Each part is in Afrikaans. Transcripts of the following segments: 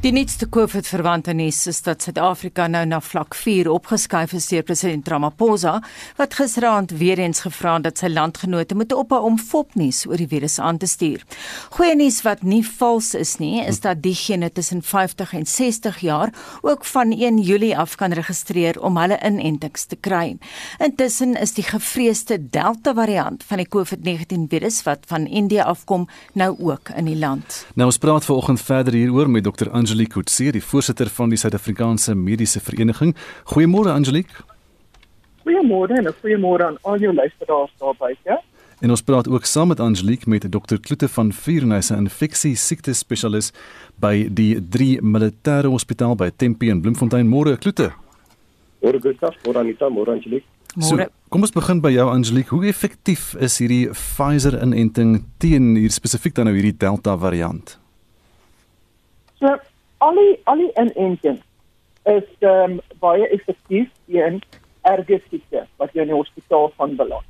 Die nuutste COVID-verwante nuus is dat Suid-Afrika nou na vlak 4 opgeskuif is deur president Ramaphosa, wat gisteraand weer eens gevra het dat sy landgenote moet ophou om fopnuus oor die virus aan te stuur. Goeie nuus wat nie vals is nie, is dat diegene tussen 50 en 60 jaar ook van 1 Julie af kan registreer om hulle inentings te kry. Intussen is die gevreesde Delta variant van die COVID-19 virus wat van India afkom, nou ook in die land. Nou ons praat vanoggend verder hieroor met Dr. Angelique Kutse, die voorsitter van die Suid-Afrikaanse Mediese Vereniging. Goeiemôre Angelique. Goeiemôre en goeiemôre aan al jou luisteraars daar buite. En ons praat ook saam met Angelique met Dr. Kloete van Vuurhuis, 'n infeksie siekte spesialis by die 3 Militêre Hospitaal by Tempe en Bloemfontein. Môre Kloete. Môre Gustav, môre Anita, môre Angelique. Môre. So, kom ons begin by jou Angelique. Hoe effektief is hierdie Pfizer-inenting teen hier spesifiek dan nou hierdie Delta variant? So al die al die inentings is ehm um, baie effektief teen erge siekte wat jy in die hospitaal van beland.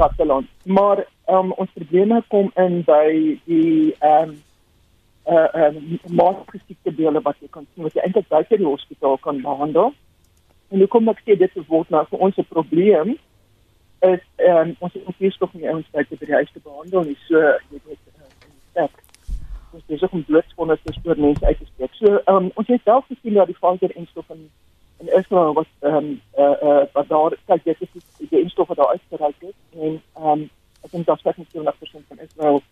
Wat beland. Maar ehm um, ons probleme kom in by die ehm um, uh ehm uh, matige siektebeelde wat jy kan sien wat jy eintlik buite die hospitaal kan behandel. En hoekom ek sê dit word nou vir ons 'n probleem is ehm um, ons het ons hierstof nie ons tyd by die huis te behandel nie. So jy weet uh, in ons besig om blitsvonde te spoor mense uit te steek. So ehm um, ons het self gesien dat die Pfizer instof in in Israel was ehm um, eh uh, uh, wat daar kyk dit is die, instof daar uitgereik het en ehm um, ek dink dat 70% van Israel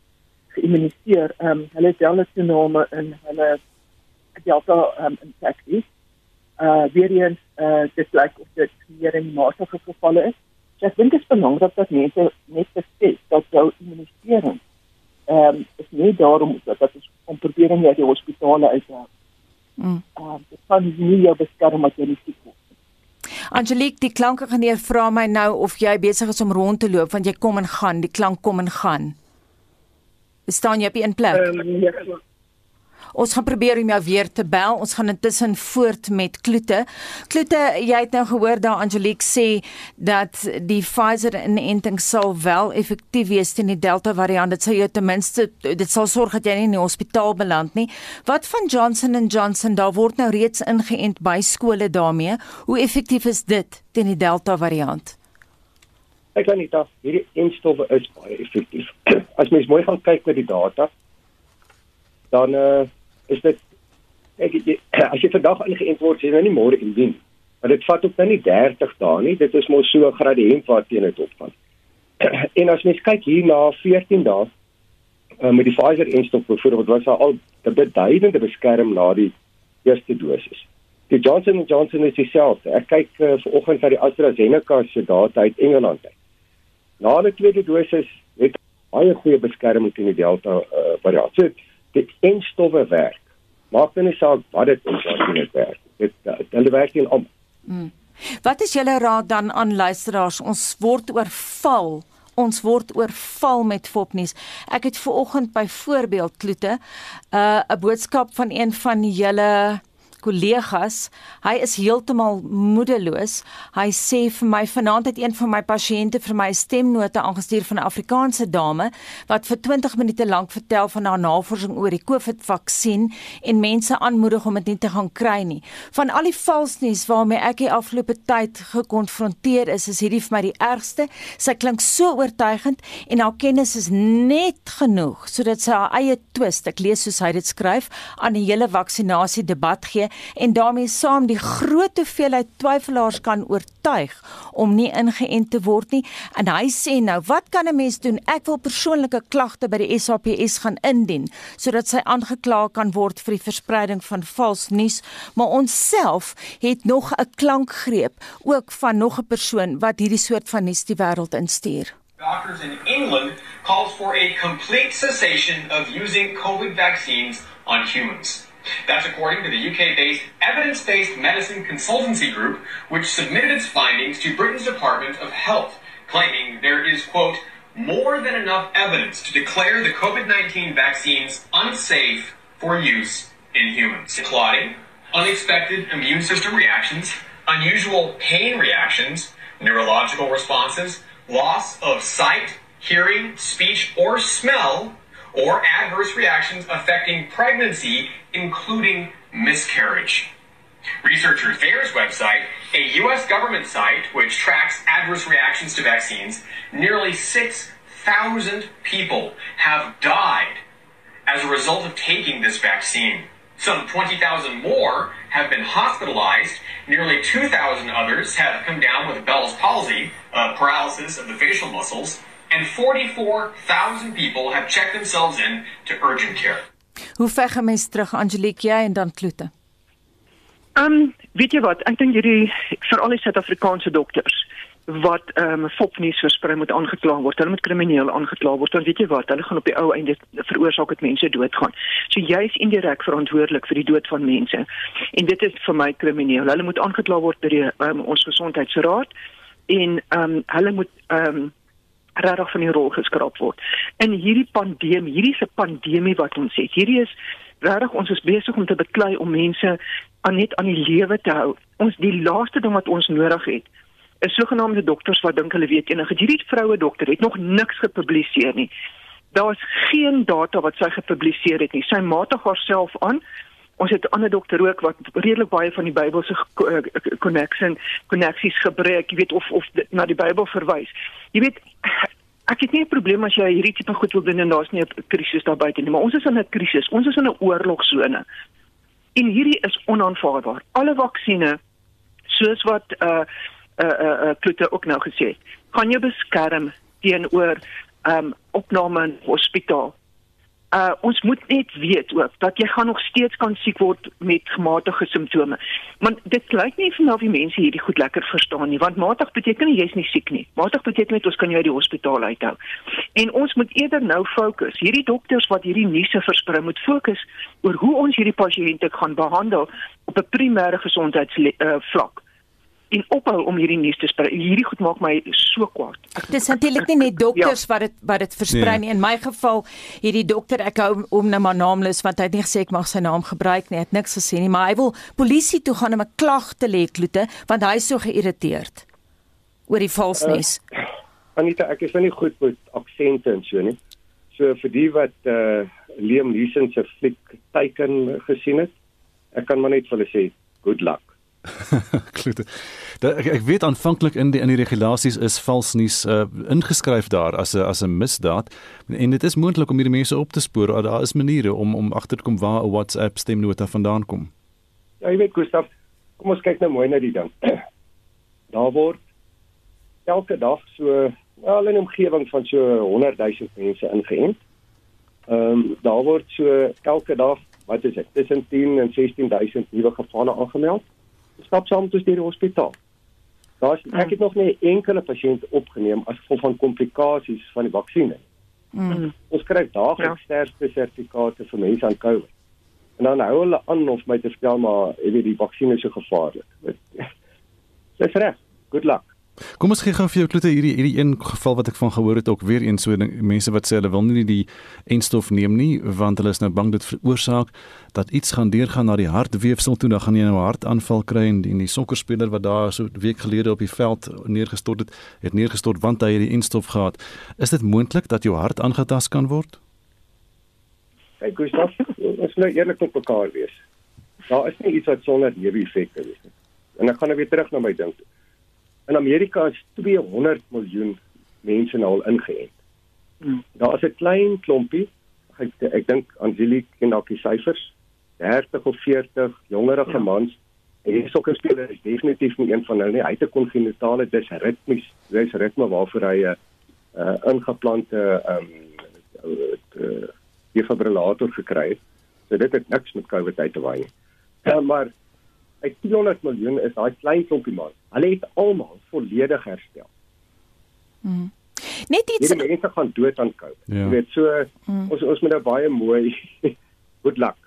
geïmmuniseer. Ehm um, hulle het wel toename in hulle delta ehm um, infeksie. Eh uh, weer eens eh uh, dit lyk of dit meer in matige gevalle is. So ek dink dit is belangrik dat mense net besef dat jou immunisering ehm um, is nie daarom dat dit is om probeer om jy die hospitale uit te haal. Mm. Ehm um, dit kan nie jou beskerm as jy nie siek word. Angelique, die neer vra my nou of jy besig is om rond te loop want jy kom en gaan, die klank kom en gaan. Staan jy op een plek? Ehm um, ja, Ons gaan probeer om jou weer te bel. Ons gaan intussen voort met Kloete. Kloete, jy het nou gehoor daar Angelique sê dat die Pfizer inenting sal wel effektief wees teen die Delta variant. Dit sal jou ten minste dit sal sorg dat jy nie in die hospitaal beland nie. Wat van Johnson & Johnson? Daar word nou reeds ingeënt by skole daarmee. Hoe effektief is dit teen die Delta variant? Ek kan nie dink hierdie instowwe is baie effektief. As mens mooi gaan kyk na die data, dan uh, is dit ek jy, as jy vandag ingeënt word, jy nou nie môre indien. Maar dit vat ook nou nie 30 dae nie. Dit is mos so 'n gradiënt wat teen dit opgaan. en as mens kyk hier na 14 dae uh, met die Pfizer instop byvoorbeeld was al 'n beduidende beskerm na die eerste dosis. Die Johnson & Johnson is dieselfde. Ek kyk uh, vanoggend na die AstraZeneca se data uit Engeland. Na die tweede dosis het baie goeie beskerming teen die Delta uh, variant. So, dit enstowwe werk. Maak nie saak wat dit is wat dit werk. Dit hulle werk nie om. Mm. Wat is julle raad dan aan luisteraars? Ons word oorval. Ons word oorval met fopnuus. Ek het ver oggend byvoorbeeld kloete 'n uh, 'n boodskap van een van julle kollegas. Hy is heeltemal moedeloos. Hy sê vir my vanaand het een van my pasiënte vir my 'n stemnote aangestuur van 'n Afrikaanse dame wat vir 20 minute lank vertel van haar navorsing oor die COVID-vaksin en mense aanmoedig om dit nie te gaan kry nie. Van al die valsnuus waarmee ek die afgelope tyd gekonfronteer is, is hierdie vir my die ergste. Sy klink so oortuigend en haar kennis is net genoeg sodat sy haar eie twist, ek lees soos hy dit skryf, aan die hele vaksinasie debat gee en daarmee saam die groot hoeveelheid twyfelaars kan oortuig om nie ingeënt te word nie. En hy sê nou, wat kan 'n mens doen? Ek wil persoonlike klagte by die SAPS gaan indien sodat sy aangekla kan word vir die verspreiding van vals nuus, maar ons self het nog 'n klankgreep ook van nog 'n persoon wat hierdie soort van nuus die wêreld instuur. Doctors in England calls for a complete cessation of using COVID vaccines on humans. That's according to the UK based evidence based medicine consultancy group, which submitted its findings to Britain's Department of Health, claiming there is, quote, more than enough evidence to declare the COVID 19 vaccines unsafe for use in humans. Clotting, unexpected immune system reactions, unusual pain reactions, neurological responses, loss of sight, hearing, speech, or smell or adverse reactions affecting pregnancy, including miscarriage. Researchers VAERS website, a U.S. government site which tracks adverse reactions to vaccines, nearly 6,000 people have died as a result of taking this vaccine. Some 20,000 more have been hospitalized. Nearly 2,000 others have come down with Bell's palsy, paralysis of the facial muscles, and 44,000 people have checked themselves in to urgent care. Hoe veg 'n mens terug Angelique jy en dan Kloete? Ehm um, weet jy wat, ek dink hierdie veral die Suid-Afrikaanse dokters wat ehm um, fopnuus versprei moet aangekla word. Hulle moet krimineel aangekla word. Want weet jy wat, hulle gaan op die ou einde veroorsaak dat mense doodgaan. So jy is indirek verantwoordelik vir die dood van mense. En dit is vir my krimineel. Hulle moet aangekla word by die um, ons gesondheidsraad en ehm um, hulle moet ehm um, regtig van die rol geskraap word. In hierdie pandemie, hierdie se pandemie wat ons het. Hierdie is regtig ons is besig om te beklei om mense aan net aan die lewe te hou. Ons die laaste ding wat ons nodig het is sogenaamde dokters wat dink hulle weet enige. Hierdie vroue dokter het nog niks gepubliseer nie. Daar's geen data wat sy gepubliseer het nie. Sy matig haarself aan. Ons het 'n ander dokter ook wat redelik baie van die Bybelse connection koneksies gebruik, jy weet of of na die Bybel verwys. Jy weet ek het nie 'n probleem as jy hierdie tipe goed wil doen en daar's nie 'n krisis daar buite nie, maar ons is in 'n krisis. Ons is in 'n oorlogsone. En hierdie is onaanvaarbaar. Alle vaksines soos wat uh uh uh Pluto ook nou gesê het, kan jou beskerm teenoor um opname in hospitaal. Uh ons moet net weet ook dat jy gaan nog steeds kan siek word met gematige simptome. Maar dit lyk nie my of die mense hierdie goed lekker verstaan nie, want matig beteken nie jy's nie siek nie. Matig beteken net ons kan jou uit die hospitaal uithou. En ons moet eerder nou fokus. Hierdie dokters wat hierdie nuuse versprei moet fokus oor hoe ons hierdie pasiënte gaan behandel op 'n primêre gesondheidsvlak. Uh, en ophou om hierdie nuus te sprei. Hierdie goed maak my so kwaad. Dit is natuurlik nie net dokters ja. wat dit wat dit versprei nee. nie. In my geval hierdie dokter, ek hou hom nou maar naamloos want hy het nie gesê ek mag sy naam gebruik nie. Hy het niks gesê nie, maar hy wil polisie toe gaan om 'n klag te lê kloete want hy is so geïrriteerd oor die valsnuus. Uh, Anita, ek is nou nie goed met aksente en so nie. So vir die wat uh Liam Neeson se fliek teiken gesien het, ek kan maar net vir hulle sê good luck. Klote. Ek, ek weet aanvanklik in die in die regulasies is vals nuus uh, ingeskryf daar as 'n as 'n misdaad en dit is moontlik om hierdie mense op te spoor. Daar is maniere om om agter te kom waar 'n WhatsApp stemnota vandaan kom. Ja, jy weet Gustaf, kom ons kyk nou mooi na die ding. Daar word elke dag so wel in 'n omgewing van so 100 000 mense ingeënt. Ehm um, daar word so elke dag, wat is dit? Tussen 10 en 16000 nuwe gevalle aangemeld stap saam met ons deur die hospitaal. Daar's mm. ek het nog nie 'n enkele pasiënt opgeneem as gevolg van komplikasies van die vaksinne. Mm. Ons kry daagliks ja. sterfte sertifikate vir mense aan COVID. En dan hou hulle aan of my te stel maar jy weet die vaksinne is so gevaarlik. Dis reg. Good luck. Kom ons gee gou vir jou klote hierdie hierdie een geval wat ek van gehoor het ook weer een. So ding mense wat sê hulle wil nie die enstof neem nie want hulle is nou bang dit veroorsaak dat iets gaan deurgaan na die hartweefsel toe. Dan gaan jy nou 'n hartaanval kry en die, die sokkerspeler wat daar so 'n week gelede op die veld neergestort het het neergestort want hy het die enstof gehad. Is dit moontlik dat jou hart aangetast kan word? Hey Gustav ons moet nou eerlik met mekaar wees. Daar is nie iets wat sonder neeweffekte is nie. En ek gaan nou weer terug na my ding toe In Amerika is 200 miljoen mense nou al ingeënt. Hmm. Daar is 'n klein klompie, ek ek dink Angelique ken dalk die syfers, 30 of 40 jongerige ja. mans. En die sokkerspeler is definitief nie een van hulle nie. Hy het 'n kongenitale disritmies, dis ritme waarvoor hy 'n uh, ingeplante ehm um, defibrillator gekry het. So dit het niks met COVID uit te waai nie. Uh, maar uit 200 miljoen is daai klein klompie man. Hulle het almal volledig herstel. Mm. Net iets Die mense gaan dood aan COVID. Ja. Jy weet so mm. ons ons moet nou baie mooi good luck.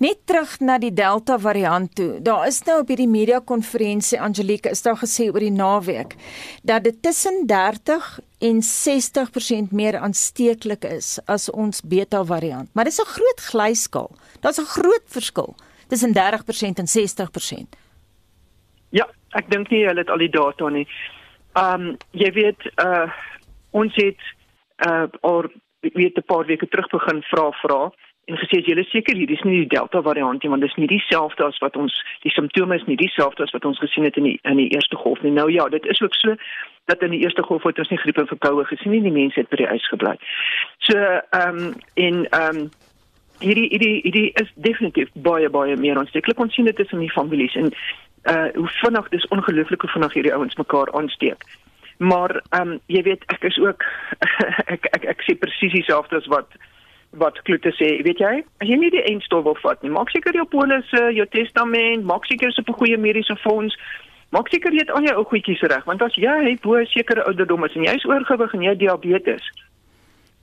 Net terug na die Delta variant toe. Daar is nou op hierdie media konferensie Angelique is daar gesê oor die naweek dat dit tussen 30 en 60% meer aansteeklik is as ons Beta variant. Maar dis 'n groot glyskaal. Daar's 'n groot verskil tussen 30% en 60%. Ja, ek dink nie hulle het al die data nie. Ehm um, jy weet uh ons het uh al weet 'n paar weke terug begin vra vra en gesê jy is seker hierdie is nie die delta variant nie want dit is nie dieselfde as wat ons die simptome is nie dieselfde as wat ons gesien het in die in die eerste golf nie. Nou ja, dit is ook so dat in die eerste golf het ons nie griep en verkoue gesien nie, die mense het by die huis gebly. So ehm um, en ehm um, hierdie hierdie hierdie is definitief baie baie meer aansteeklik. Ons sien dit in die families en uh hoe vinnig dis ongelooflik hoe vinnig hierdie ouens mekaar aansteek. Maar ehm um, jy weet ek is ook ek ek ek, ek sê presies dieselfde as wat wat Kloete sê, weet jy? As jy nie die eindstof wil vat nie, maak seker jou polisse, jou testament, maak seker jy 'n goeie mediese fonds. Maak seker jy het al jou ou goedjies reg, want as jy bo 'n sekere ouderdom is en jy is oorgewig en jy het diabetes,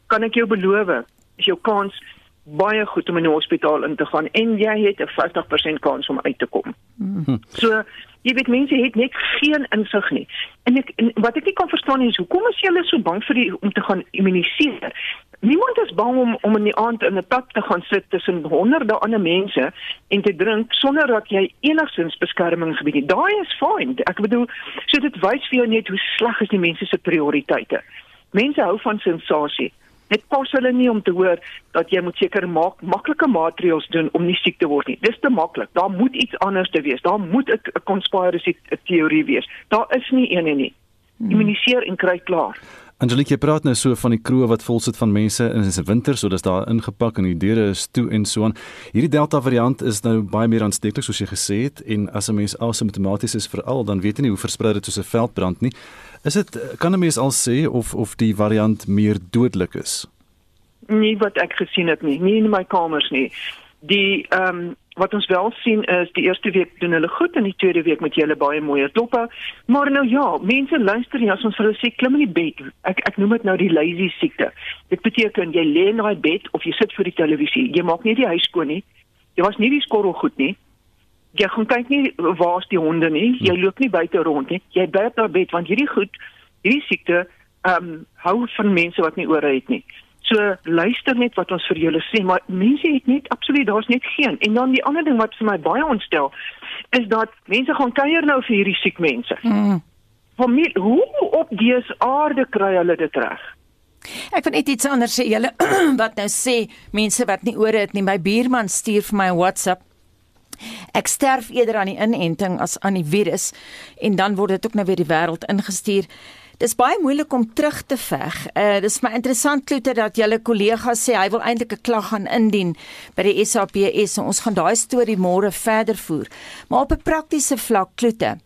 kan ek jou beloof, is jou kans baie goed om in die hospitaal in te gaan en jy het 'n 50% kans om uit te kom. Mm. So jy weet mense het net geen insig nie. En ek en wat ek nie kan verstaan is hoekom is julle so bang vir die om te gaan immuniseer? Niemand is bang om om in die aand in 'n pad te gaan sit tussen honderde ander mense en te drink sonder dat jy enigsins beskerming gebied het. Daai is fyn. Ek bedoel, so dit wys vir jou net hoe sleg is die mense se prioriteite. Mense hou van sensasie. Dit pas hulle nie om te hoor dat jy moet seker maak maklike maatreëls doen om nie siek te word nie. Dis te maklik. Daar moet iets anders te wees. Daar moet 'n conspiracy teorie wees. Daar is nie een en nie. Hmm. Immuniseer en kry klaar. Angelique, jy praat nou so van die kroeg wat vol sit van mense in die winter, so dis daar ingepak en die deure is toe en so aan. Hierdie Delta variant is nou baie meer aansteeklik soos jy gesê het en as 'n mens asymptomaties is veral, dan weet jy nie hoe versprei dit soos 'n veldbrand nie. Is dit kan 'n mens al sê of of die variant meer dodelik is? Nie wat ek gesien het nie, nie in my kamers nie. Die ehm um, wat ons wel sien is die eerste week doen hulle goed en die tweede week met julle baie mooi doppe. Maar nou ja, mense luister nie as ons vir hulle sê klim in die bed. Ek ek noem dit nou die lazy siekte. Dit beteken jy lê in daai bed of jy sit voor die televisie. Jy maak nie die huis skoon nie. Jy was nie die skorrel goed nie jy gaan kyk nie waar's die honde nie. Jy hm. loop nie buite rond nie. Jy bly op bed want hierdie goed, hierdie siekte, ehm um, hou van mense wat nie ore het nie. So luister net wat ons vir julle sê, maar mense het net absoluut daar's net geen. En dan die ander ding wat vir my baie ontstel is dat mense gaan kuier nou vir hierdie siek mense. Mm. Familie, hoe op dese aarde kry hulle dit reg? Ek wil net iets anders sê. Julle wat nou sê mense wat nie ore het nie. My buurman stuur vir my 'n WhatsApp Ek sterf eerder aan die inenting as aan die virus en dan word dit ook nou weer die wêreld ingestuur. Dis baie moeilik om terug te veg. Uh dis my interessant klote dat julle kollega sê hy wil eintlik 'n klag gaan indien by die SAPS en ons gaan daai storie môre verder voer. Maar op 'n praktiese vlak klote.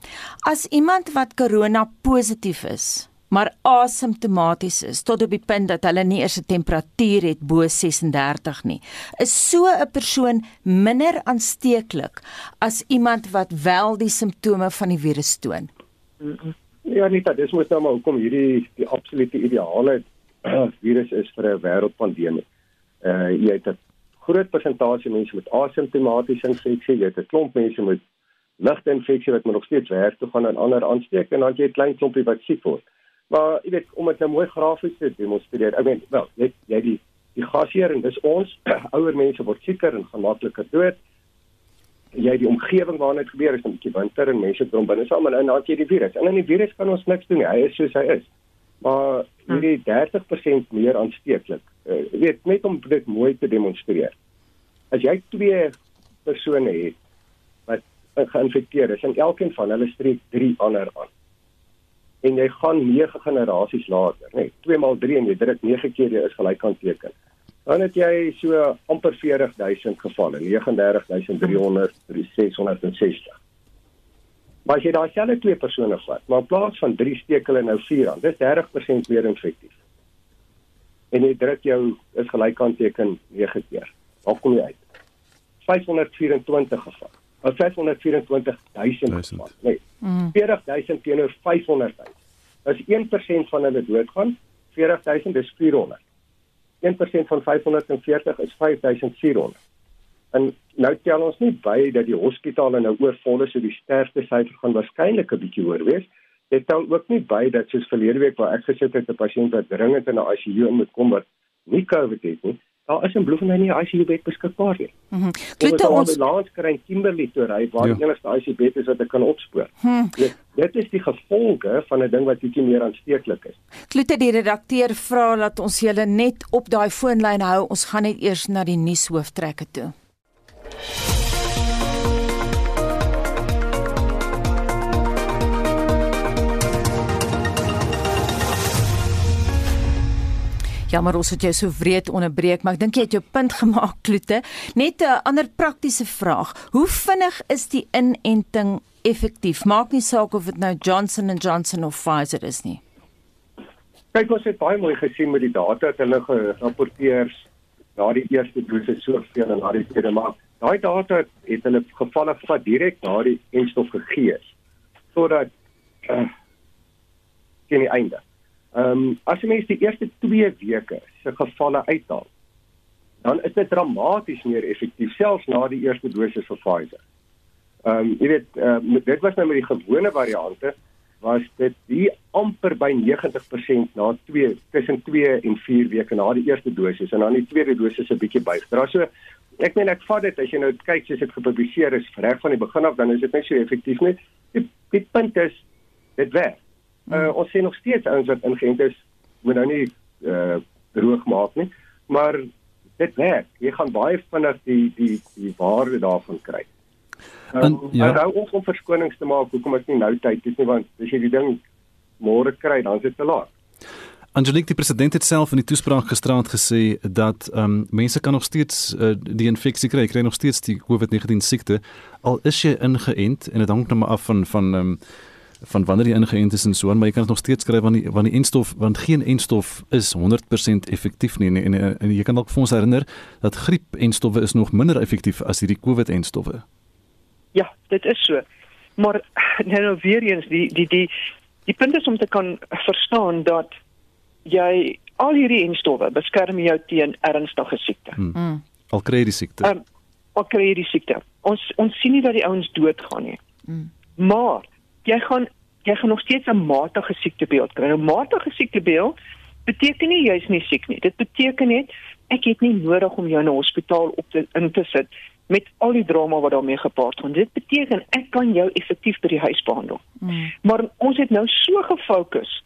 As iemand wat korona positief is, maar asymptomaties is tot op die punt dat hulle nie eers 'n temperatuur het bo 36 nie. Is so 'n persoon minder aansteeklik as iemand wat wel die simptome van die virus toon? Ja, nee, dit is mos nou maar hoekom hierdie die absolute ideale virus is vir 'n wêreldpandemie. Uh jy het 'n groot persentasie mense met asymptomatiese infeksie, jy het 'n klomp mense met ligte infeksie wat nog steeds werk toe gaan en ander aansteek en dan jy 'n klein klompie wat siek word. Maar jy weet om dit nou mooi grafies te demonstreer. Ek meen, wel, jy jy die die gasheer en dis ons ouer mense word sieker en gemakliker dood. Jy die omgewing waarin dit gebeur is 'n bietjie winter en mense drom binne saam en dan het jy die virus. En in die virus kan ons niks doen nie. Hy is soos hy is. Maar hierdie 30% meer aansteeklik. Uh, jy weet net om dit mooi te demonstreer. As jy twee persone het wat geïnfekteer is en elkeen van hulle streek 3 ander aan en jy gaan 9 generasies later, nee, 2 maal 3 en jy druk 9 keer jy is gelykant teken. Dan het jy so amper 40000 gevalle, 39300, 660. Maar as jy daai selfe twee persone vat, maar in plaas van 3 steek hulle nou 4 aan, dis 30% meer infektief. En jy druk jou is gelykant teken 9 keer. Waar kom jy uit? 524 gevalle. 524000 nee mm. 40000 teenoor 500000 as 1% van hulle doodgaan 40000 is 400 1% van 540 is 5400 en nou tel ons nie by dat die hospitale nou oorvol is so die sterfte syfer gaan waarskynlik 'n bietjie hoër wees. Dit tel ook nie by dat soos verlede week waar ek gesit het 'n pasiënt wat dringend in 'n ICU moet kom wat nie COVID het nie daar is in Bloemfontein nie 'n ICU bed beskikbaar nie. Mhm. Ons Klute ons laas kry Kimberley toe ry waar Ja. die enigste ICU bed is wat ek kan opspoor. Hmm. Dit, dit is die gevolge van 'n ding wat bietjie meer aansteeklik is. Klute die redakteur vra dat ons julle net op daai foonlyn hou. Ons gaan net eers na die nuushooftrekke toe. Ja, maar ons het jou so wreed onderbreek, maar ek dink jy het jou punt gemaak, Kloete. Net 'n ander praktiese vraag. Hoe vinnig is die inenting effektief? Maak nie saak of dit nou Johnson & Johnson of Pfizer is nie. Kyk ons het baie mooi gesien met die data dat hulle gerapporteer na die eerste dosis soveel en na die tweede maar daai data het hulle gevalle vat direk na die enstof gegee sodat uh, teen die einde. Ehm um, as jy mens die eerste 2 weke se gevalle uithaal dan is dit dramaties meer effektief selfs na die eerste dosis van Pfizer. Ehm um, jy weet uh, dit was nou met die gewone variante was dit die amper by 90% na 2 tussen 2 en 4 weke na die eerste dosis en dan die tweede dosis 'n bietjie bygedra. So ek meen ek vat dit as jy nou kyk soos dit gepubliseer is reg van die begin af dan is dit net so effektief nie. Die, die punt is dit werk. Uh, ons sien nog steeds ouens wat ingeënt is moet nou nie uh, droog maak nie, maar dit werk. Jy gaan baie vinnig die die die waarde daarvan kry. Um, En, ja. ja. Hou ons om verskonings te maak hoekom ek nie nou tyd het nie want as jy die ding môre kry dan is dit te laat. Angelique die president het self in die toespraak gisterand gesê dat ehm um, mense kan nog steeds uh, die infeksie kry, kry nog steeds die COVID-19 siekte al is jy ingeënt en dit hang nou maar af van van ehm um, van wanneer jy ingeënt is en so aan, maar jy kan dit nog steeds kry want die want die enstof want geen enstof is 100% effektief nie en, en, en, en jy kan dalk vir ons herinner dat griep enstowwe is nog minder effektief as hierdie COVID enstowwe. Ja, dit is so. Maar nou, nou weer eens die die die die punt is om te kan verstaan dat jy al hierdie enstowwe beskerm jou teen ernstige siekte. Hmm. Mm. Al kry jy die siekte. Um, al kry jy die siekte. Ons ons sien nie dat die ouens doodgaan nie. Mm. Maar jy gaan jy gaan nog steeds 'n matige siektebeeld kry. 'n Matige siektebeeld beteken nie jy's nie siek nie. Dit beteken net ek het nie nodig om jou in 'n hospitaal op te in te sit met al die drama wat daarmee gepaard gaan. Dit beteken ek kan jou effektief by die huis behandel. Mm. Maar ons het nou so gefokus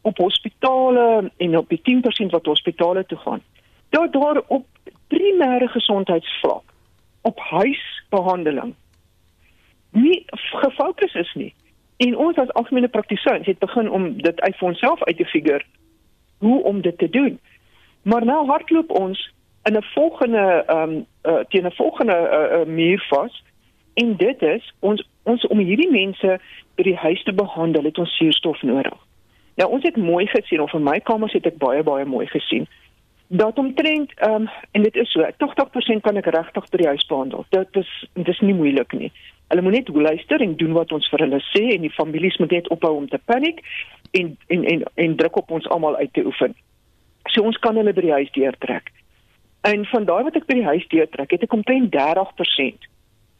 op hospitale en op die 10% wat hospitale toe gaan. Dat daar op primêre gesondheidsvlak op huisbehandeling nie gefokus is nie. En ons as algemene praktisyns het begin om dit uit vir onsself uit te figure hoe om dit te doen. Maar nou hardloop ons in 'n volgende ehm um, uh, teen 'n volgende uh, uh, muur vas en dit is ons ons om hierdie mense by die huis te behandel het ons suurstof nodig. Nou ons het mooi gesien of in my kamers het ek baie baie mooi gesien dat omtrent ehm um, en dit is so 80% kan ek regtig by die huis behandel. Dit is dit is nie moeilik nie. Hulle moet net luister en doen wat ons vir hulle sê en die families moet net ophou om te paniek en en en en druk op ons almal uit te oefen. So ons kan hulle by die huis deurtrek. En van daai wat ek by die huis deurtrek, het ek omtrent 30%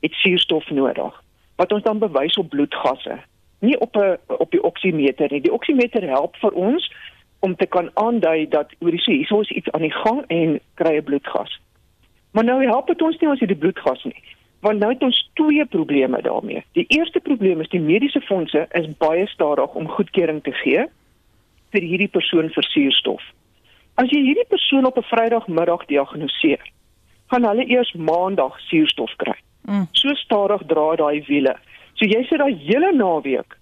het suurstof nodig wat ons dan bewys op bloedgasse. Nie op 'n op die oksimeter nie. Die oksimeter help vir ons om te kan aandui dat oor die hier is iets aan die gang en kry 'n bloedgas. Maar nou help dit ons nie as jy die bloedgas nie. Want nou het ons twee probleme daarmee. Die eerste probleem is die mediese fondse is baie stadig om goedkeuring te gee vir hierdie persoon vir suurstof. As jy hierdie persoon op 'n Vrydagmiddag diagnoseer, gaan hulle eers Maandag suurstof kry. Mm. So stadig dra daai wiele. So jy sit daai hele naweek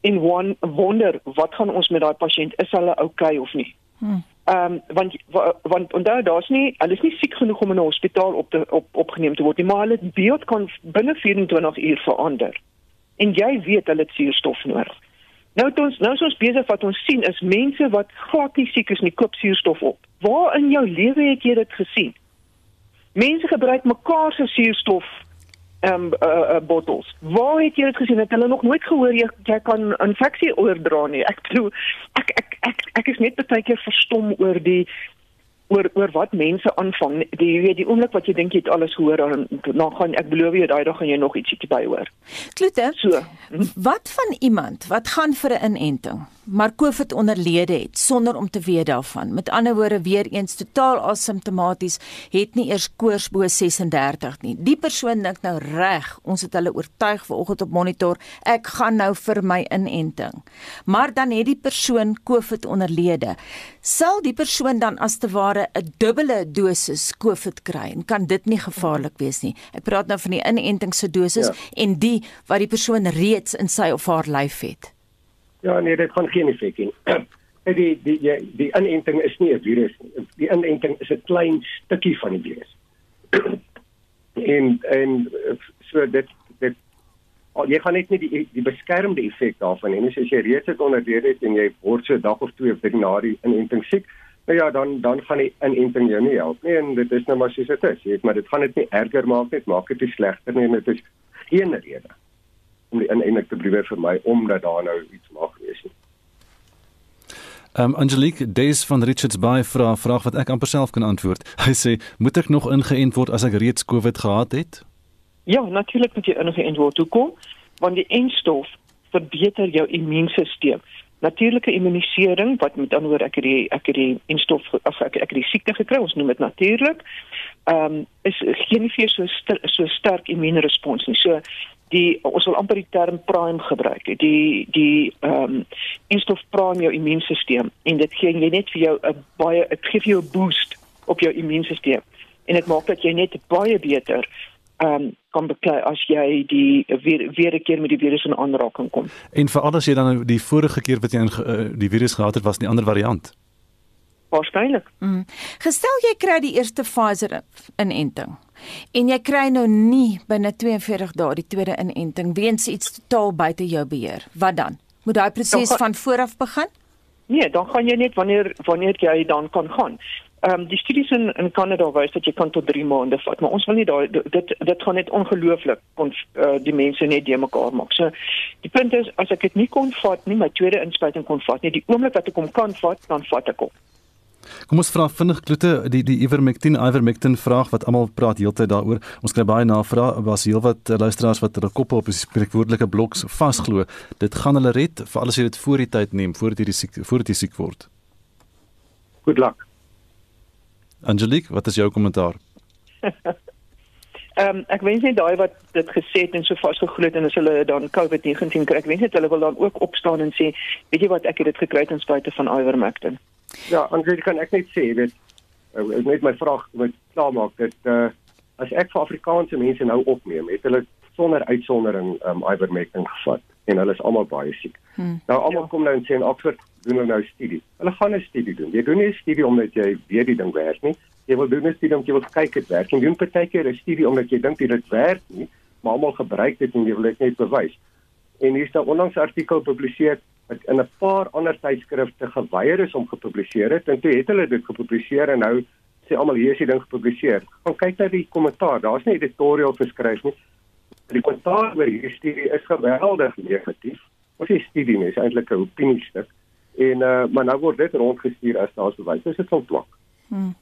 en won, wonder wat gaan ons met daai pasiënt is hulle oukei okay of nie. Hmm. Ehm um, want wa- want onthou daar's nie hulle is nie siek genoeg om in 'n hospitaal op te op opgeneem te word nie, maar hulle beeld kan binne 24 uur verander. En jy weet hulle het suurstof nodig. Nou het ons nou is ons besig wat ons sien is mense wat glad nie siek is nie, koop suurstof op. Waar in jou lewe het jy dit gesien? Mense gebruik mekaar se suurstof ehm um, uh, uh, bottels. Waar het jy dit gesien? Het hulle nog nooit gehoor jy, jy kan infeksie oordra nie. Ek bedoel ek ek ek ek is net baie keer verstom oor die oor oor wat mense aanvang. Die jy weet die oomblik wat jy dink jy het alles hoor dan dan gaan ek beloof jy daai dag gaan jy nog ietsie by hoor. Klote. So. Hm? Wat van iemand wat gaan vir 'n inenting, maar COVID onderlede het sonder om te weet daarvan. Met ander woorde weer eens totaal asymptomaties, het nie eers koors bo 36 nie. Die persoon dink nou reg, ons het hulle oortuig vanoggend op monitor, ek gaan nou vir my inenting. Maar dan het die persoon COVID onderlede. Sal die persoon dan as te ware 'n dubbele dosis COVID kry en kan dit nie gevaarlik wees nie. Ek praat nou van die inenting se dosis ja. en die wat die persoon reeds in sy of haar lyf het. Ja, nee, dit gaan geen effek hê. die die die die inenting is nie 'n virus nie. Die inenting is 'n klein stukkie van die virus. en en so dit dit jy gaan net nie die die beskermde effek daarvan hê nie. As jy reeds het onderweer het en jy word so dag of twee of drie na die inenting siek, nou ja, dan dan gaan die inenting jou nie help nie en dit is nou maar soos dit is. Jy weet, maar dit gaan dit nie erger maak net, maak dit nie slegter nie en dit is geen rede om die inenting te probeer vir my omdat daar nou iets mag wees nie. Um Angelique Days van Richards Bay vra 'n vraag wat ek amper self kan antwoord. Hy sê, "Moet ek nog ingeënt word as ek reeds COVID gehad het?" Ja, natuurlik moet jy ingeënt word. Hoekom? Want die enstof verbeter jou immuunstelsel. Natuurlike immunisering wat met ander woorde ek het die ek het die enstof of ek ek het die siekte gekry, ons noem dit natuurlik. Ehm um, is geen nie vir so ster, so sterk immuunrespons nie. So die ons wil amper die term prime gebruik. Die die ehm um, instof prime jou immuunstelsel en dit gee jy net vir jou 'n baie dit gee vir jou 'n boost op jou immuunstelsel en dit maak dat jy net baie beter ehm um, kan beklei as jy die weer weer 'n keer met die virus in aanraking kom. En veral as jy dan die vorige keer wat jy in, uh, die virus gehad het was 'n ander variant. Waarskynlik. Mm. Gestel jy kry die eerste Pfizer inenting en jy kry nou nie binne 42 dae die tweede inenting weens iets totaal buite jou beheer. Wat dan? Moet daai proses van vooraf begin? Nee, dan gaan jy net wanneer wanneer jy dan kan gaan. Ehm um, die studies in in Kanada wys dat jy kan tot 3 maande vat, maar ons wil nie daai dit dit gaan net ongelooflik kon uh, die mense net die mekaar maak. So die punt is as ek dit nie kon vat nie, my tweede inspuiting kon vat nie, die oomblik wat ek hom kan vat, dan vat ek hom. Kom ons vra vinnig klote die die ivermectin ivermectin vraag wat almal praat heeltyd daaroor. Ons kry baie navrae was heelwat uh, luisteraars wat hulle koppe op 'n spreekwoordelike blok vasglo. Dit gaan hulle red vir alles jy dit voor die tyd neem voordat jy siek voordat jy siek word. Good luck. Angelique, wat is jou kommentaar? Ehm um, ek wens net daai wat dit gesê het en so vasgeglo het en as hulle dan COVID-19 kry, ek wens net hulle wil dan ook opstaan en sê, weet jy wat, ek het dit gekry ten spyte van ivermectin. Ja, Andre, kan ek net sê, weet ek uh, net my vraag wat klaarmaak dat uh, as ek vir Afrikaanse mense nou opneem, het hulle sonder uitsondering um, ivermectin gevat en hulle is almal baie siek. Hmm. Nou almal ja. kom nou en sê in Oxford doen hulle nou studie. Hulle gaan 'n studie doen. Jy doen nie 'n studie omdat jy weet die ding werk nie. Jy wil doen 'n studie omdat jy wil kyk dit werk. Jy doen partykeer 'n studie omdat jy dink dit werk nie, maar almal gebruik dit en jy wil dit net bewys. En hier staan onlangs 'n artikel gepubliseer wat in 'n paar ander tydskrifte geweier is om gepubliseer het en toe het hulle dit gepubliseer en nou sê almal hier is die ding gepubliseer. Gaan kyk na die kommentaar. Daar's nie editorial geskryf nie. Die kommentaar oor hierdie studie is geweldig negatief. Ons sê studie is eintlik 'n opiniestuk en uh, maar nou word dit rondgestuur as daar's bewys. Dit is ontwak. Hmm.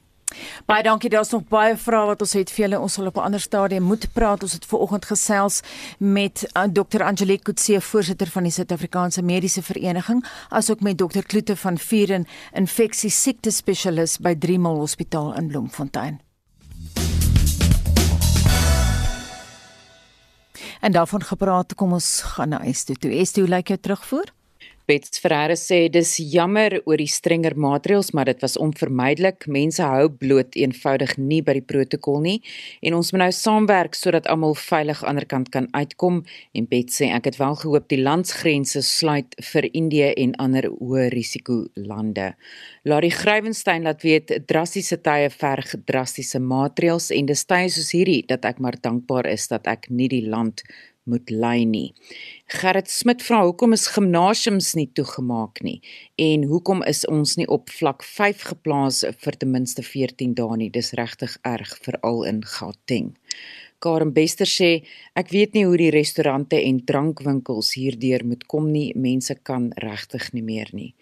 Baie dankie. Daar's nog baie vrae wat ons het vir julle. Ons sal op 'n ander stadium moet praat. Ons het vanoggend gesels met uh, Dr. Angelique Kutse, voorsitter van die Suid-Afrikaanse Mediese Vereniging, asook met Dr. Kloete van Vuren, infeksie siekte spesialis by Driemal Hospitaal in Bloemfontein. En daarvan gepraat, kom ons gaan na Estu toe. Estu, hoe lyk jou terugvoer? Bets Ferreira sê dis jammer oor die strenger maatreëls, maar dit was onvermydelik. Mense hou bloot eenvoudig nie by die protokol nie en ons moet nou saamwerk sodat almal veilig aan die ander kant kan uitkom. En Bet sê ek het wel gehoop die landsgrense sluit vir Indië en ander hoë risiko lande. Larry Grywenstein laat weet drastiese tye verg drastiese maatreëls en dis tye soos hierdie dat ek maar dankbaar is dat ek nie die land moet lei nie. Gerrit Smit vra hoekom is gimnasiums nie toegemaak nie en hoekom is ons nie op vlak 5 geplaas vir ten minste 14 dae nie. Dis regtig erg veral in Gauteng. Karen Bester sê ek weet nie hoe die restaurante en drankwinkels hierdeur moet kom nie. Mense kan regtig nie meer nie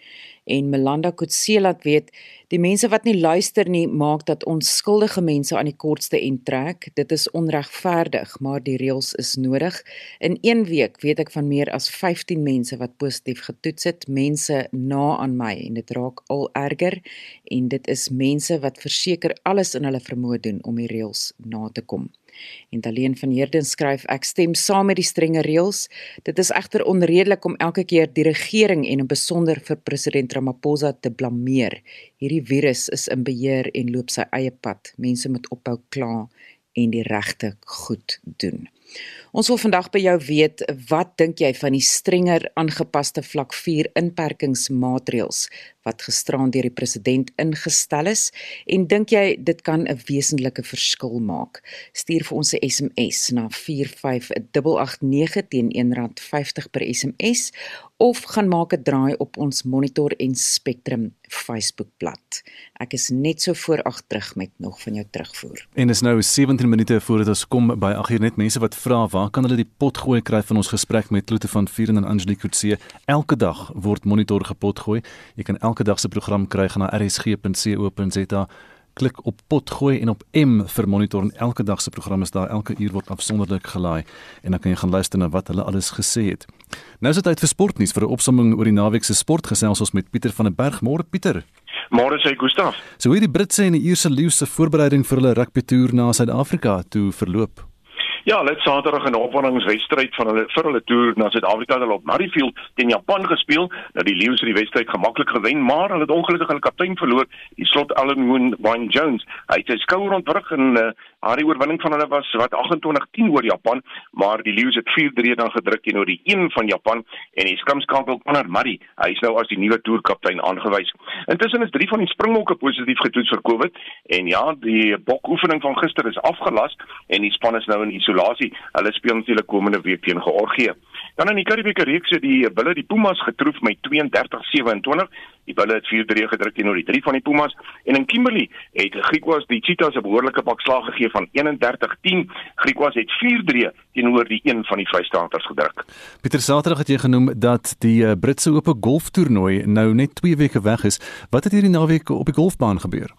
en Melanda Kutse laat weet die mense wat nie luister nie maak dat onskuldige mense aan die kortste end trek. Dit is onregverdig, maar die reëls is nodig. In 1 week weet ek van meer as 15 mense wat positief getoets het, mense na aan my en dit raak al erger en dit is mense wat verseker alles in hulle vermoë doen om die reëls na te kom. En Daleen van Heerden skryf ek stem saam met die strenge reëls. Dit is egter onredelik om elke keer die regering en in besonder vir president Ramaphosa te blameer. Hierdie virus is in beheer en loop sy eie pad. Mense moet ophou kla en die regte goed doen. Ons wil vandag by jou weet, wat dink jy van die strenger aangepaste vlak 4 inperkingsmaatreëls wat gisterand deur die president ingestel is en dink jy dit kan 'n wesenlike verskil maak? Stuur vir ons 'n SMS na 45889 teen R1.50 per SMS of gaan maak 'n draai op ons Monitor en Spectrum Facebookblad. Ek is net so voor ag terug met nog van jou terugvoer. En is nou 17 minute voordat ons kom by ag hier net mense wat vra waar kan hulle die pot gooi kry van ons gesprek met Kloete van Vieren en Angelique Kutse. Elke dag word Monitor gepot gooi. Jy kan elke dag se program kry gaan na rsg.co.za klik op pot gooi en op M vir monitor en elke dag se program is daar elke uur word afsonderlik gelaai en dan kan jy gaan luister na wat hulle alles gesê het. Nou is dit tyd vir sportnuus vir 'n opsomming oor die naweek se sportgesels ons met Pieter van der Berg. Môre Pieter. Môre sê Gustaf. So hoe die Britse en die Ierse leeu's se voorbereiding vir hulle rugby toer na Suid-Afrika toe verloop? Ja, hulle het Saterdag 'n opwarmingswedstryd van hulle vir hulle toer na Suid-Afrika hulle op Murrayfield teen Japan gespeel. Nou die Lions het die wedstryd gemaklik gewen, maar hulle het ongelukkig hulle kaptein verloor, die slot Allen Moon Wayne Jones. Hy het sy skouer ontwrig en uh, haar oorwinning van hulle was wat 28-10 oor Japan, maar die Lions het 4-3 dan gedruk teenoor die een van Japan en die skrimskankel Connor Murray, hy is nou as die nuwe toerkaptein aangewys. Intussen is drie van die springbokke positief getoets vir COVID en ja, die bokoefening van gister is afgelas en die span is nou in isolasie. Hulle speel natuurlik komende week teen Georgië. Dan in die Karibiese reeks het die Bulle die Pumas getroof met 32-27. Die Bulle het 4-3 gedruk teenoor die drie van die Pumas en in Kimberley het Griquas die Cheetahs 'n behoorlike pak slag gegee van 31-10. Griquas het 4-3 teenoor die een van die Vrystaaters gedruk. Pieter Saterdag het jy genoem dat die eh, Britse Ope golftoernooi nou net 2 weke weg is. Wat het hierdie naweek op die golfbaan gebeur?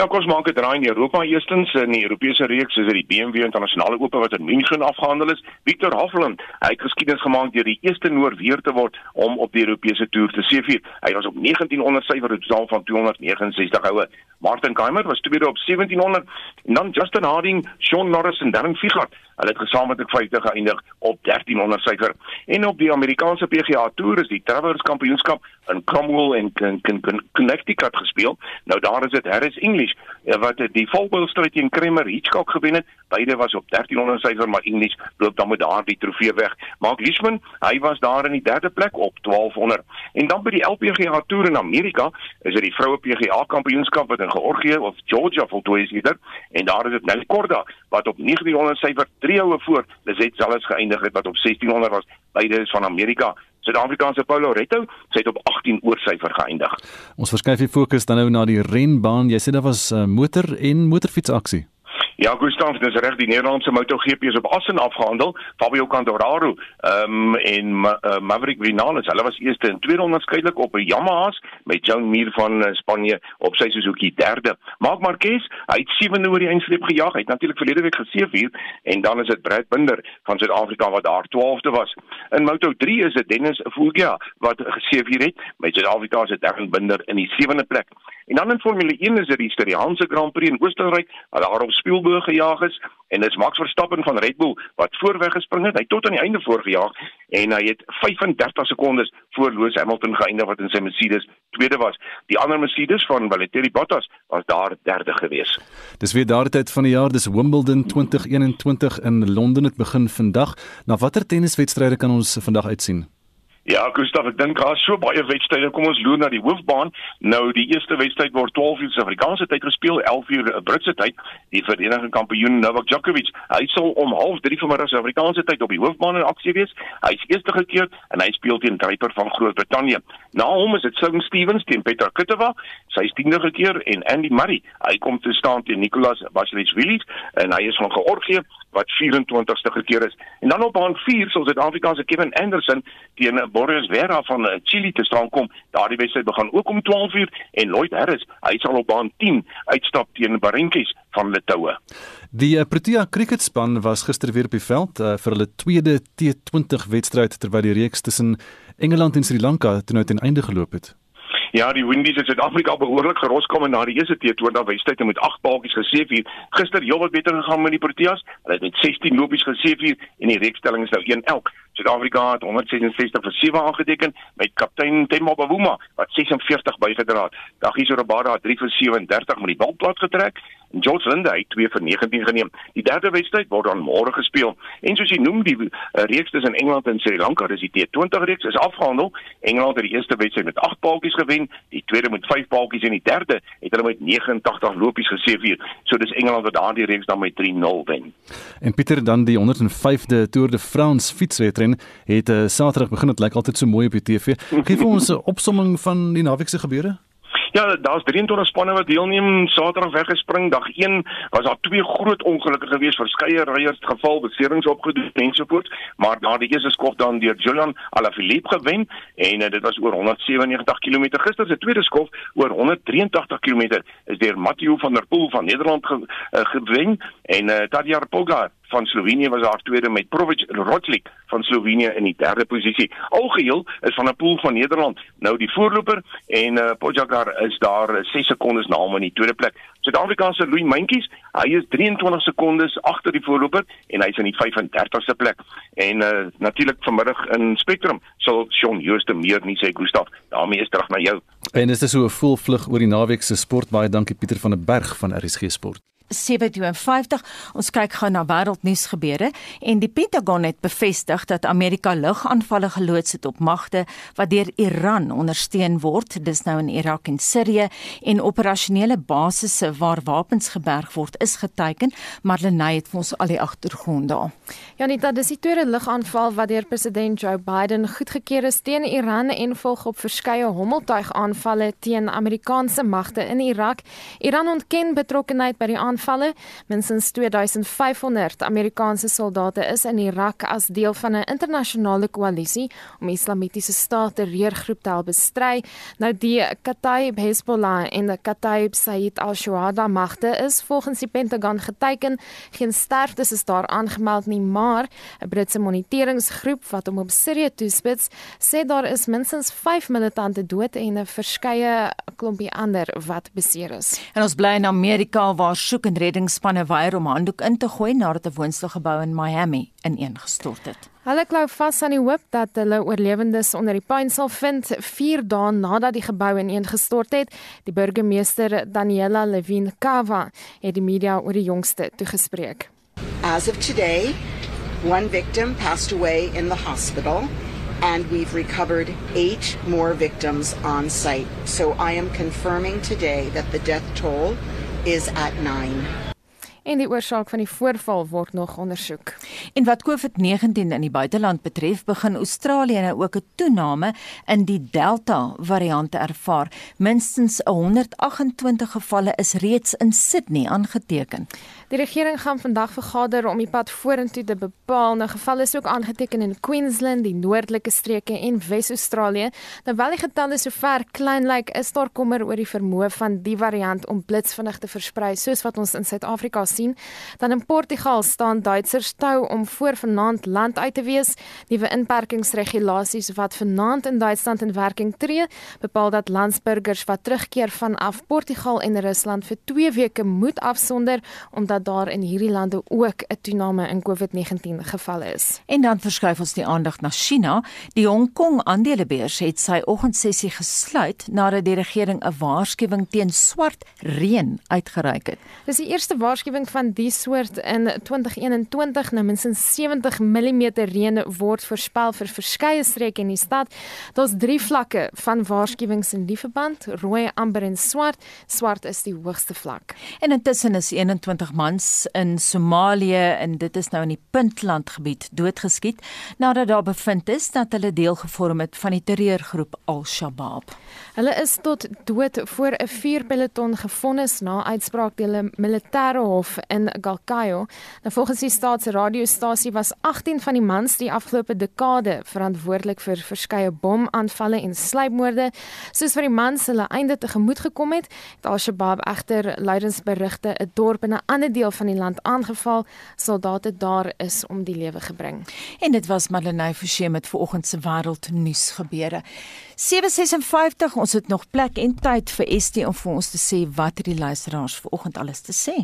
Ja, kom ons maak 'n draai in Europa eerstens in die Europese reeks is dit die BMW Internasionale Ope wat in München afgehandel is. Victor Hovland, hy het geskiedenis gemaak deur die eerste Noorweer te word om op die Europese toer te seëvier. Hy was op 1900 syfer op totaal van 269 houe. Martin Keimer was tweede op 1700 en dan Justin Harding, Shaun Norris en Darren Figart Hulle het gesamentlik 50 geëindig op 1300 syfer. En op die Amerikaanse PGA Tour is die Travelers Kampioenskap in Cromwell en Connecticut gespeel. Nou daar is dit Harris English eh, wat die volboustryd teen Kramer Hitchcock gewen het. Beide was op 1300 syfer, maar English loop dan met daardie trofee weg. Mark Leishman, hy was daar in die derde plek op 1200. En dan by die LPGA Tour in Amerika is dit die vroue PGA Kampioenskap wat in Georgië of Georgia voltooi is hier. En daar is dit Nelly Korda wat op 1900 syfer drie houe voor Lizet Zalles geëindig het wat op 1600 was. Beide is van Amerika. Suid-Afrikaanse Paulo Retto, sy het op 18 oor syfer geëindig. Ons verskuif die fokus dan nou na die renbaan. Jy sê daar was uh, motor en motorfietsaksie. Ja, Gustav, dis reg die Nederlandse MotoGP is op Assen afgehandel. Fabio Quartararo um, en Ma uh, Maverick Vinales, hulle was eerste en tweede onderskeidelik op 'n Yamaha's met Joan Mir van uh, Spanje op sy Suzuki derde. Marc Marquez, hy het sewende oor die eindstreep gejaag. Hy het natuurlik verlede week geseëvier en dan is dit Brad Binder van Suid-Afrika wat daar 12de was. In Moto3 is dit Dennis Fulgia wat geseëvier het met Suid-Afrika se Darren Binder in die sewende plek. En dan in Formule 1 is dit die Styriaanse Grand Prix in Oostenryk wat daar op Spielberg gejaag is en dis Max Verstappen van Red Bull wat voorweg gespring het. Hy tot aan die einde voorgejaag en hy het 35 sekondes voor Lewis Hamilton geëindig wat in sy Mercedes tweede was. Die ander Mercedes van Valtteri Bottas was daar derde gewees. Dis weer daardie tyd van die jaar, dis Wimbledon 2021 in Londen. Dit begin vandag. Na watter tenniswedstryde kan ons vandag uitsien? Ja, Gustav, ek dink daar is so baie wedstryde. Kom ons loer na die hoofbaan. Nou die eerste wedstryd word 12 uur Suid-Afrikaanse tyd gespeel, 11 uur Britse tyd. Die verenigde kampioen Novak Djokovic, hy sal om 0.30 vanmiddag Suid-Afrikaanse tyd op die hoofbaan in aksie wees. Hy is eerste gekeer en hy speel teen Draper van Groot-Brittanje. Na hom is dit Sloane Stevens teen Petra Kvitova, sy is tiende gekeer en Andy Murray, hy kom te staan teen Nicolas Basilashvili en hy is van Georgië wat 24ste gekeer is. En dan op baan 4 sal Suid-Afrika se Kevin Anderson teen Boris Vera van eh, Chili te staan kom. Daardie wedstryd begin ook om 12:00 en Lloyd Harris, hy sal op baan 10 uitstap teen Barenkis van Litoue. Die uh, Protea cricketspan was gister weer op die veld uh, vir hulle tweede T20 wedstryd terwyl die reeks tussen Engeland en Sri Lanka toe nou ten einde geloop het. Ja, die Windies het Suid-Afrika behoorlik geroskom en na die eerste T20 wedstryd met 8 balkies geseëvier. Gister heelwat beter gegaan met die Proteas. Hulle het met 16 lopies geseëvier en die reekstelling is nou 1-1. Suid-Afrika het 166 vir 7 aangeteken met kaptein Temba Bavuma wat 46 bygedra het. Dagiso Rabada het 3 vir 37 met die bal plat getrek en George Linde het 2 vir 19 geneem. Die derde wedstryd word dan môre gespeel. En soos jy noem die uh, reeks tussen Engeland en Sri Lanka, dis die T20 reeks is afgehandel. Engeland het die eerste wedstryd met 8 paaltjies gewen, die tweede met 5 paaltjies en die derde het hulle met 89 lopies geseëvier. So dis Engeland wat daardie reeks dan met 3-0 wen. En Pieter dan die 105de Tour de France fietswedren het uh, Saterdag begin. Dit lyk altyd so mooi op die TV. Gee vir ons 'n opsomming van die naweek se gebeure. Ja, daar's 23 spanne wat deelneem. Saterdag weggespring. Dag 1 was daar twee groot ongelukke gewees, verskeie ryers geval, beserings opgedoen ensovoorts, maar na die eerste skof dan deur Julian Alaphilippe gewen en uh, dit was oor 197 km. Gister se tweede skof oor 183 km is deur Mathieu van der Poel van Nederland ge, uh, gewen en uh, Tadjar Pogačar van Slovenië was haar tweede met Provic Roglic van Slovenië in die derde posisie. Algeheel is van 'n pool van Nederland nou die voorloper en uh, Pogačar is daar 6 sekondes na hom in die tweede plek. Suid-Afrikaanse Louis Mentjies, hy is 23 sekondes agter die voorloper en hy's in die 35ste plek. En uh, natuurlik vanmiddag in Spectrum sal Shaun Jooste meer nie sê Gustaf, daarmee is terug na jou. En is dit so 'n vol vlug oor die naweek se sport baie dankie Pieter van der Berg van RSG Sport. 752. Ons kyk gou na wêreldnuus gebeure en die Pentagon het bevestig dat Amerika lugaanvalle geloods het op magte wat deur Iran ondersteun word. Dis nou in Irak en Sirië en operasionele basisse waar wapens geberg word is geteken, maar Lenay het vir ons al die agtergrond daar. Ja, dat dis die tweede lugaanval wat deur president Joe Biden goedgekeur is teen Iran en volg op verskeie hommeltuigaanvalle teen Amerikaanse magte in Irak. Iran ontken betrokkeheid by die aanval aanvalle. Minstens 2500 Amerikaanse soldate is in Irak as deel van 'n internasionale koalisie om Islamitiese Staat te reergroep te help bestry. Nou die Kataib Hezbollah en die Kataib Said al-Shuhada magte is volgens die Pentagon geteken. Geen sterftes is daar aangemeld nie, maar 'n Britse moniteringsgroep wat hom op Sirië toespits, sê daar is minstens 5 militante dood en 'n verskeie klompie ander wat beseer is. En ons bly in Amerika waar soek en reddingsspanne weier om handdoek in te gooi nadat 'n woonstelgebou in Miami ineengestort het. Hulle klou vas aan die hoop dat hulle oorlewendes onder die puin sal vind 4 dae nadat die gebou ineengestort het. Die burgemeester Daniela Levin Kava het die media oor die jongste toegespreek. As of today, one victim passed away in the hospital and we've recovered 8 more victims on site. So I am confirming today that the death toll is at 9. En die oorsaak van die voorval word nog ondersoek. En wat COVID-19 in die buiteland betref, begin Australië nou ook 'n toename in die Delta variant ervaar. Minstens 128 gevalle is reeds in Sydney aangeteken. Die regering gaan vandag vergader om die pad vorentoe te bepaal. Nou gevalle is ook aangeteken in Queensland, die noordelike streke en Wes-Australië. Wel die getalle sover klein lyk, like, is daar kommer oor die vermoë van die variant om blitsvinnig te versprei, soos wat ons in Suid-Afrika sien. Dan in Portugal staan Duitsers tou om voor vanaand land uit te wees. Nuwe inperkingsregulasies wat vanaand in Duitsland in werking tree, bepaal dat landsburgers wat terugkeer vanaf Portugal en Rusland vir 2 weke moet afsonder omdat daar in hierdie lande ook 'n toename in COVID-19 gevalle is. En dan verskuif ons die aandag na China. Die Hong Kong aandelebeurs het sy oggendsessie gesluit nadat die regering 'n waarskuwing teen swart reën uitgereik het. Dis die eerste waarskuwing van die soort in 2021. Nou minstens 70 mm reën word voorspel vir verskeie streke in die stad. Daar's drie vlakke van waarskuwings in die verband: rooi, amber en swart. Swart is die hoogste vlak. En intussen is 21 Mei mans in Somalië en dit is nou in die Puntland gebied doodgeskiet nadat daar bevind is dat hulle deel gevorm het van die terreurgroep Al-Shabaab. Hulle is tot dood voor 'n vuurpeloton gefonnis na uitspraak deur 'n militêre hof in Galkayo. Nou volgens die staatsradiostasie was 18 van die mans die afgelope dekade verantwoordelik vir verskeie bomaanvalle en sluipmoorde. Soos vir die mans hulle einde tegemoet gekom het, het Al-Shabaab egter lydens berigte 'n dorp in 'n ander deel van die land aangeval. Soldate daar is om die lewe gebring. En dit was Madeleine Forsie met vanoggend se wêreldnuus gebeure. 756 ons het nog plek en tyd vir ST om vir ons te sê wat het die luisteraars vanoggend alles te sê.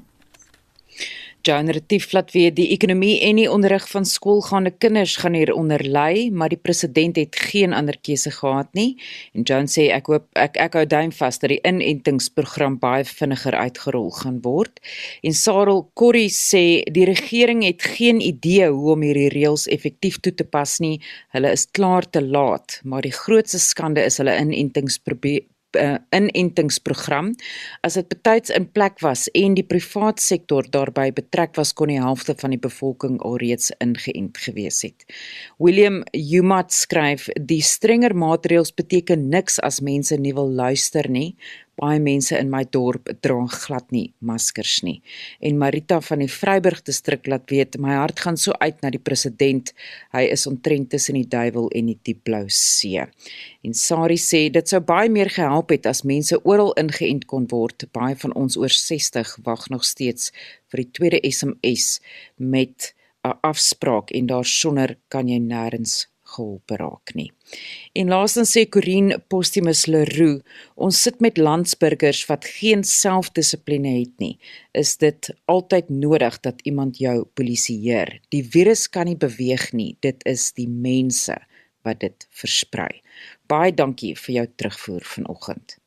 Joan Retief laat weet die ekonomie en die onderrig van skoolgaande kinders gaan hieronder ly, maar die president het geen ander keuse gehad nie. En Joan sê ek hoop ek ek hou duim vas dat die inentingsprogram baie vinniger uitgerol gaan word. En Sarel Corrie sê die regering het geen idee hoe om hierdie reëls effektief toe te pas nie. Hulle is klaar te laat, maar die grootste skande is hulle inentingsprogram uh, inentingsprogram as dit betyds in plek was en die privaat sektor daarbey betrek was kon die helfte van die bevolking alreeds ingeënt gewees het. William Humat skryf die strenger maatreëls beteken niks as mense nie wil luister nie baie mense in my dorp dra glad nie maskers nie. En Marita van die Vryburg distrik laat weet my hart gaan so uit na die president. Hy is omtrent tussen die duiwel en die diep blou see. En Sari sê dit sou baie meer gehelp het as mense oral ingeënt kon word. Baie van ons oor 60 wag nog steeds vir die tweede SMS met 'n afspraak en daarsonder kan jy nêrens gehelp raak nie. En laastens sê Corin Postumus Leroux, ons sit met landsburgers wat geen selfdissipline het nie. Is dit altyd nodig dat iemand jou polisieer? Die virus kan nie beweeg nie. Dit is die mense wat dit versprei. Baie dankie vir jou terugvoer vanoggend.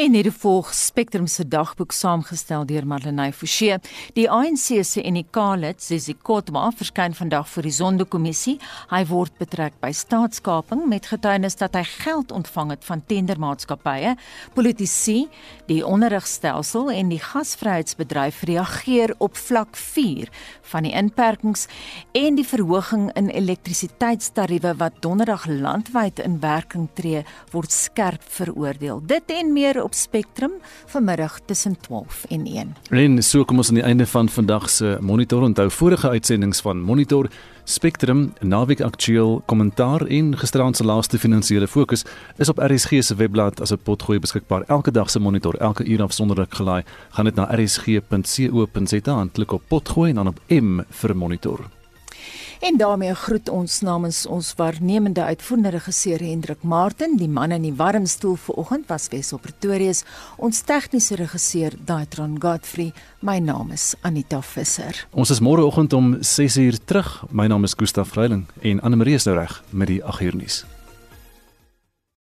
En hierdie volg Spectrum se dagboek saamgestel deur Marlenae Forsie. Die ANC se Enikaalid, Sisi Kotma, verskyn vandag voor die Sondekommissie. Hy word betrek by staatskaping met getuienis dat hy geld ontvang het van tendermaatskappye. Politici, die onderrigstelsel en die gasvryheidsbedryf reageer op vlak 4 van die inperkings en die verhoging in elektrisiteitstariewe wat donderdag landwyd in werking tree, word skerp veroordeel. Dit en meer op Spectrum vanmiddag tussen 12 en 1. En so kom ons aan die einde van vandag se Monitor. Onthou vorige uitsendings van Monitor, Spectrum, Naweek Aktueel, Kommentaar en gisteraand se laaste finansiële fokus is op RSG se webblad as 'n potgooi beskikbaar. Elke dag se Monitor, elke uur afsonderlik gelaai. Gaan dit na rsg.co.za en klik op potgooi en dan op M vir Monitor. En daarmee groet ons namens ons waarnemende uitvoerende regisseur Hendrik Martin. Die man in die warm stoel vanoggend was Wes op Pretoria. Ons tegniese regisseur Daitron Godfrey. My naam is Anita Visser. Ons is môreoggend om 6uur terug. My naam is Gustaf Vreiling en Anne Marie is nou reg met die 8uur nuus.